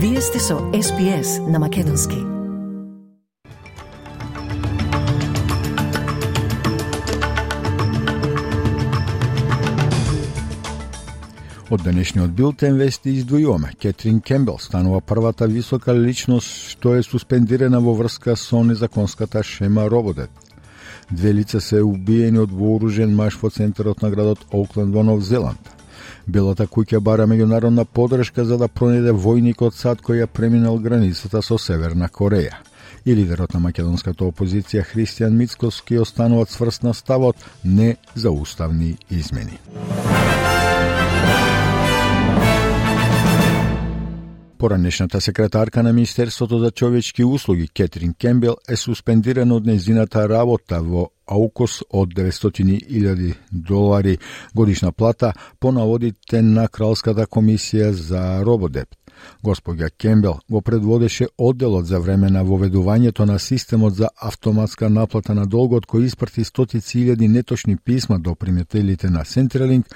Вие сте со SPS на Македонски. Од денешниот билтен вести издвојуваме. Кетрин Кембел станува првата висока личност што е суспендирана во врска со незаконската шема Рободет. Две лица се убиени од вооружен маш во центарот на градот Оукленд во Нов Зеланд. Белата куќа бара меѓународна подршка за да пронеде војник од САД кој ја преминал границата со Северна Кореја. И лидерот на македонската опозиција Христијан Мицковски останува цврст на ставот не за уставни измени. Поранешната секретарка на Министерството за човечки услуги Кетрин Кембел е суспендирана од незината работа во Аукос од 900.000 долари годишна плата по наводите на Кралската комисија за Рободеп. Господја Кембел го предводеше одделот за време на воведувањето на системот за автоматска наплата на долгот кој испрати стотици илјади неточни писма до приметелите на Сентрелинг,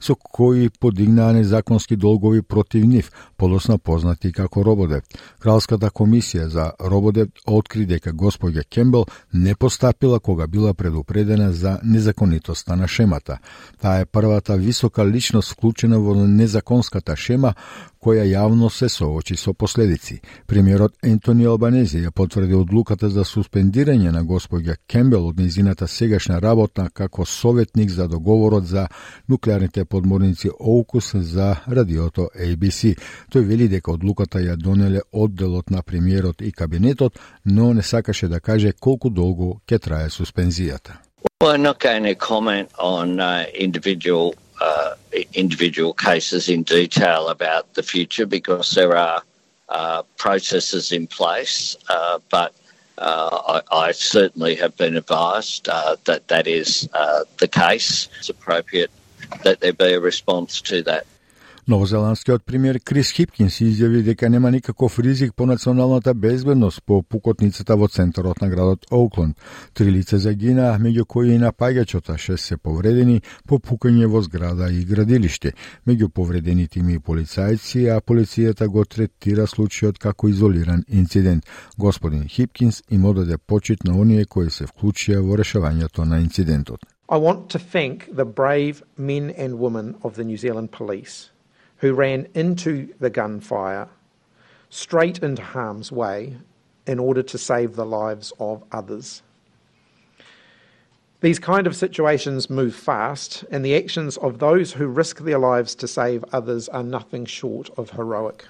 со кои подигнаа незаконски долгови против нив, подосна познати како Рободеп. Кралската комисија за Рободеп откри дека господја Кембел не постапила кога била предупредена за незаконитоста на шемата. Таа е првата висока личност вклучена во незаконската шема која јавно се соочи со последици. Премиерот Ентони Албанези ја потврди одлуката за суспендирање на господја Кембел од низината сегашна работа како советник за договорот за нуклеарните подморници Оукус за радиото ABC. Тој вели дека одлуката ја донеле одделот на премиерот и кабинетот, но не сакаше да каже колку долго ќе трае суспензијата. Well, I'm not going to comment on uh, individual uh, individual cases in detail about the future because there are uh, processes in place, uh, but uh, I, I, certainly have been advised uh, that that is the case. It's appropriate that there be a response to that. Новозеландскиот премиер Крис Хипкинс изјави дека нема никаков ризик по националната безбедност по пукотницата во центарот на градот Оукленд. Три лица загинаа, меѓу кои и напаѓачот, а шест се повредени по пукање во зграда и градилиште. Меѓу повредените ми полицајци, а полицијата го третира случајот како изолиран инцидент. Господин Хипкинс им одаде почит на оние кои се вклучија во решавањето на инцидентот. I want to thank the brave men and women of the New Zealand Police who ran into the gunfire straight into harm's way in order to save the lives of others. These kind of situations move fast, and the actions of those who risk their lives to save others are nothing short of heroic.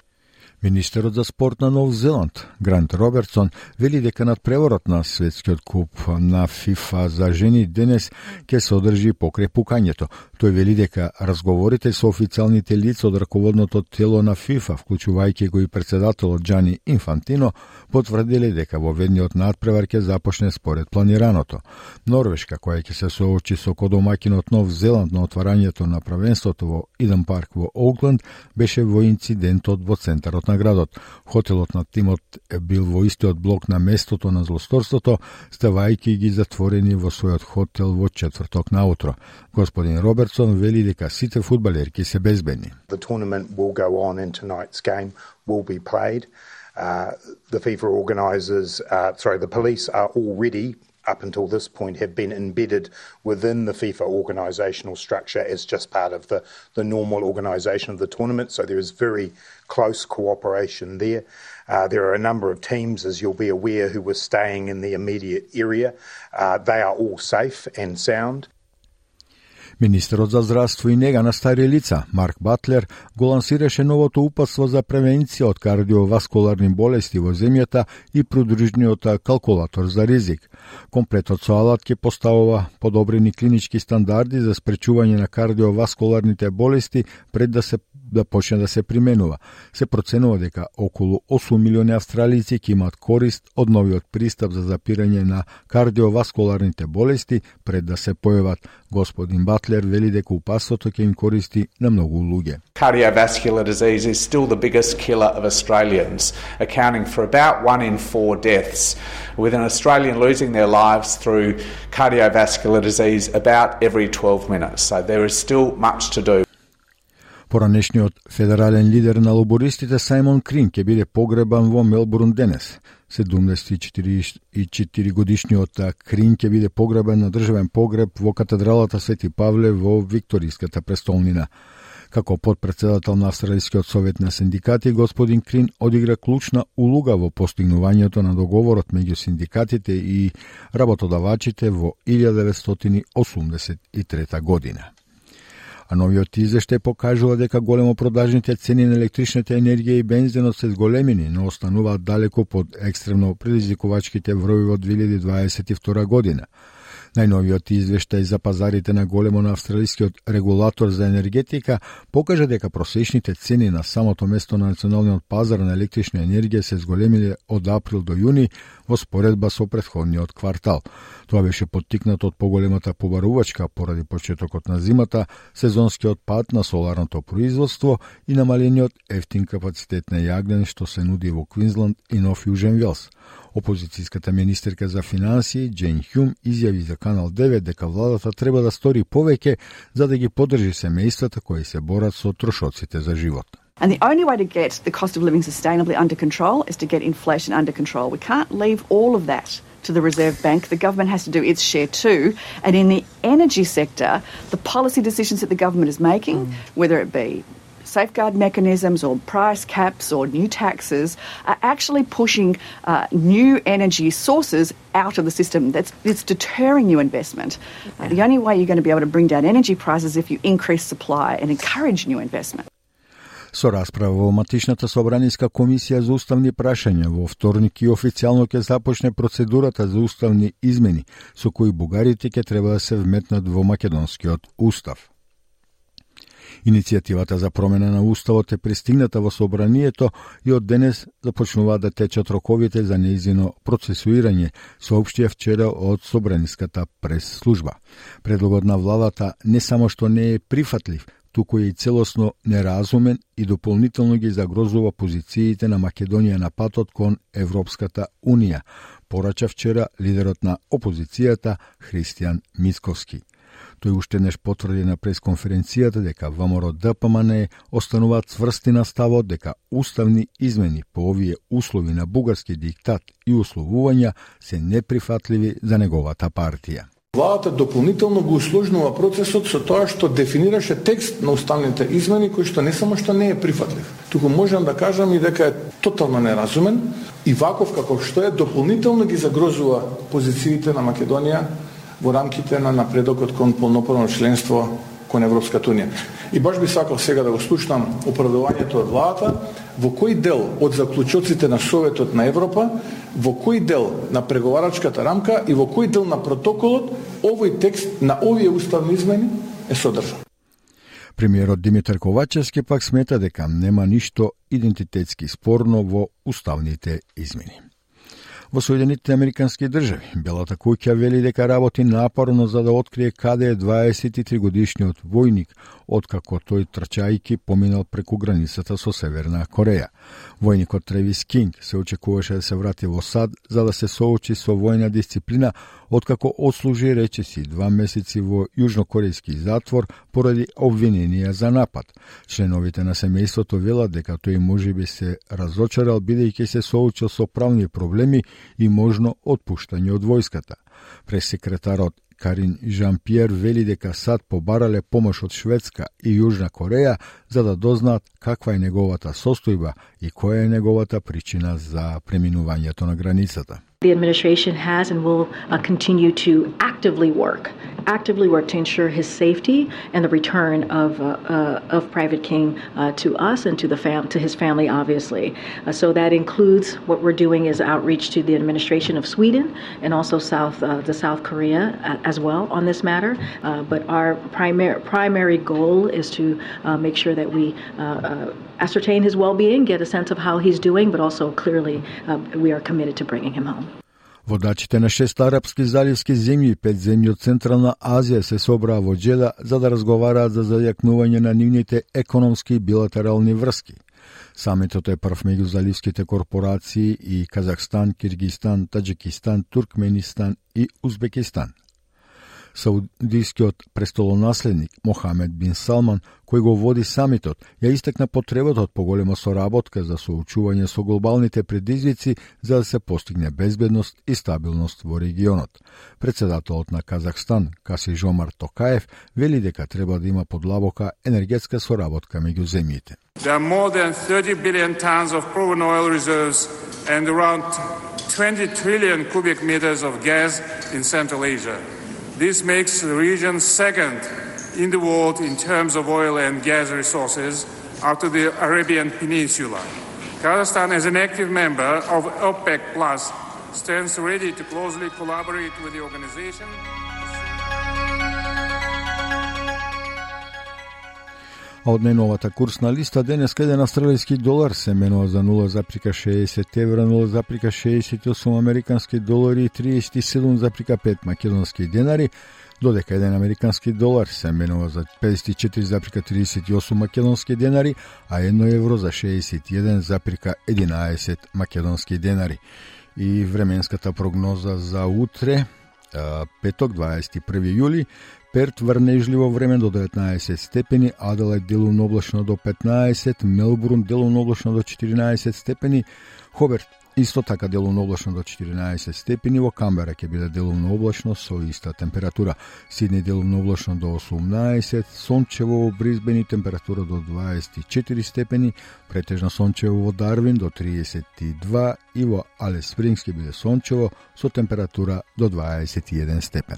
Министерот за спорт на Нов Зеланд, Грант Робертсон, вели дека надпреворот на светскиот куп на ФИФА за жени денес ќе се одржи покрај пукањето. Тој вели дека разговорите со официалните лица од раководното тело на ФИФА, вклучувајќи го и председателот Джани Инфантино, потврдиле дека во ведниот надпревар ќе започне според планираното. Норвешка, која ќе се соочи со кодомакинот Нов Зеланд на отварањето на правенството во Иден парк во Оукленд, беше во инцидентот во центарот на на градот. Хотелот на тимот е бил во истиот блок на местото на злосторството, ставајќи ги затворени во својот хотел во четврток наутро. Господин Робертсон вели дека сите фудбалерки се безбедни. The tournament will go on and tonight's game will be played. Uh, the FIFA organisers, uh, sorry, the police are already up until this point have been embedded within the FIFA organisational structure as just part of the, the normal organisation of the tournament. So there is very close cooperation there. Uh, there are a number of teams, as you'll be aware, who were staying in the immediate area. Uh, they are all safe and sound. Министерот за здравство и нега на стари лица, Марк Батлер, го лансираше новото упатство за превенција од кардиоваскуларни болести во земјата и придружниот калкулатор за ризик. Комплетот со алат ќе поставува подобрени клинички стандарди за спречување на кардиоваскуларните болести пред да се да почне да се применува. Се проценува дека околу 8 милиони австралици ќе имаат корист од новиот пристап за запирање на кардиоваскуларните болести пред да се појават. Господин Батлер вели дека упасото ќе им користи на многу луѓе. Cardiovascular disease is still the biggest killer of Australians, accounting for about one in four deaths, with an Australian losing their lives through cardiovascular disease about every 12 minutes. So there is still much to do. Поранешниот федерален лидер на лобористите Саймон Крин ќе биде погребан во Мелбурн денес. 74 годишниот Крин ќе биде погребан на државен погреб во катедралата Свети Павле во Викториската престолнина. Како подпредседател на Австралискиот совет на синдикати, господин Крин одигра клучна улога во постигнувањето на договорот меѓу синдикатите и работодавачите во 1983 година а новиот извештај покажува дека големо продажните цени на електричната енергија и бензинот се зголемени, но остануваат далеко под екстремно предизвикувачките врови во 2022 година. Најновиот извештај за пазарите на големо на австралискиот регулатор за енергетика покажа дека просечните цени на самото место на националниот пазар на електрична енергија се зголемиле од април до јуни во споредба со претходниот квартал. Тоа беше поттикнато од поголемата побарувачка поради почетокот на зимата, сезонскиот пат на соларното производство и намалениот ефтин капацитет на јаглен што се нуди во Квинсленд и Нов Јужен Велс. Опозицијската министерка за финансии Джейн Хјум изјави за Канал 9 дека владата треба да стори повеќе за да ги поддржи семејствата кои се борат со трошоците за живот. And the only way to get the cost of living sustainably under control is to get inflation under control. We can't leave all of that to the Reserve Bank. The government has to do its share too. And in the energy sector, the policy decisions that the government is making, mm. whether it be safeguard mechanisms or price caps or new taxes are actually pushing uh, new energy sources out of the system. That's it's deterring new investment. Uh, the only way you're going to be able to bring down energy prices is if you increase supply and encourage new investment. Со расправа во Матичната собраниска комисија за уставни прашања во вторник и официјално ќе започне процедурата за уставни измени со кои бугарите ќе треба да се вметнат во македонскиот устав. Иницијативата за промена на уставот е пристигната во собранието и од денес започнуваат да течат роковите за неизино процесуирање, соопштија вчера од собраниската прес-служба. Предлогот на владата не само што не е прифатлив, туку е и целосно неразумен и дополнително ги загрозува позициите на Македонија на патот кон Европската Унија, порача вчера лидерот на опозицијата Христијан Мисковски. Тој уште неш потврди на пресконференцијата дека ВМРО ДПМН остануваат цврсти на ставот дека уставни измени по овие услови на бугарски диктат и условувања се неприфатливи за неговата партија. Владата дополнително го усложнува процесот со тоа што дефинираше текст на уставните измени кој што не само што не е прифатлив, туку можам да кажам и дека е тотално неразумен и ваков како што е дополнително ги загрозува позициите на Македонија во рамките на напредокот кон полноправно членство кон Европската Унија. И баш би сакал сега да го слушнам оправдувањето од владата во кој дел од заклучоците на Советот на Европа, во кој дел на преговарачката рамка и во кој дел на протоколот овој текст на овие уставни измени е содржан. Премиерот Димитар Ковачевски пак смета дека нема ништо идентитетски спорно во уставните измени. Во Соединетите Американски држави, Белата куќа вели дека работи напорно за да открие каде е 23 годишниот војник, откако тој трчајки поминал преку границата со Северна Кореја. Војникот Тревис Кинг се очекуваше да се врати во САД за да се соочи со војна дисциплина, откако отслужи речиси два месеци во јужнокорејски затвор поради обвиненија за напад. Членовите на семејството велат дека тој може би се разочарал бидејќи се соочил со правни проблеми и можно отпуштање од војската. Пресекретарот Карин Жан-Пьер вели дека САД побарале помош од Шведска и Јужна Кореја за да дознаат каква е неговата состојба и која е неговата причина за преминувањето на границата. The administration has and will uh, continue to actively work, actively work to ensure his safety and the return of uh, uh, of Private King uh, to us and to the fam- to his family, obviously. Uh, so that includes what we're doing is outreach to the administration of Sweden and also South uh, the South Korea as well on this matter. but our primary primary goal is to make sure that we ascertain his well-being, get a sense of how he's doing, but also clearly we are committed to bringing him home. Водачите на шест арапски заливски земји и пет земји од Централна Азија се собраа во Джеда за да разговараат за зајакнување на нивните економски и билатерални врски. Самитот е прв меѓу заливските корпорации и Казахстан, Киргистан, Таджикистан, Туркменистан и Узбекистан. Саудискиот престолонаследник Мохамед бин Салман, кој го води самитот, ја истакна потребата од поголема соработка за соочување со глобалните предизвици за да се постигне безбедност и стабилност во регионот. Председателот на Казахстан, Каси Жомар Токаев, вели дека треба да има подлабока енергетска соработка меѓу земјите. There are more than 30 billion tons of proven oil reserves and around 20 trillion cubic meters of gas in Central Asia. This makes the region second in the world in terms of oil and gas resources after the Arabian Peninsula. Kazakhstan, as an active member of OPEC Plus, stands ready to closely collaborate with the organization. А од најновата курсна листа денес еден австралијски долар се менува за 0,60 евра, 0,68 американски долари и 37,5 македонски денари, додека еден американски долар се менува за 54,38 македонски денари, а 1 евро за 61,11 македонски денари. И временската прогноза за утре, петок 21 јули, Перт врнежливо време до 19 степени, Аделајд делумно облачно до 15, Мелбурн делумно облачно до 14 степени, Хоберт Исто така делумно облачно до 14 степени, во Камбера ќе биде делумно облачно со иста температура. Сидни делумно облачно до 18, сончево во Бризбен и температура до 24 степени, претежно сончево во Дарвин до 32 и во Алес Спрингс ќе биде сончево со температура до 21 степен.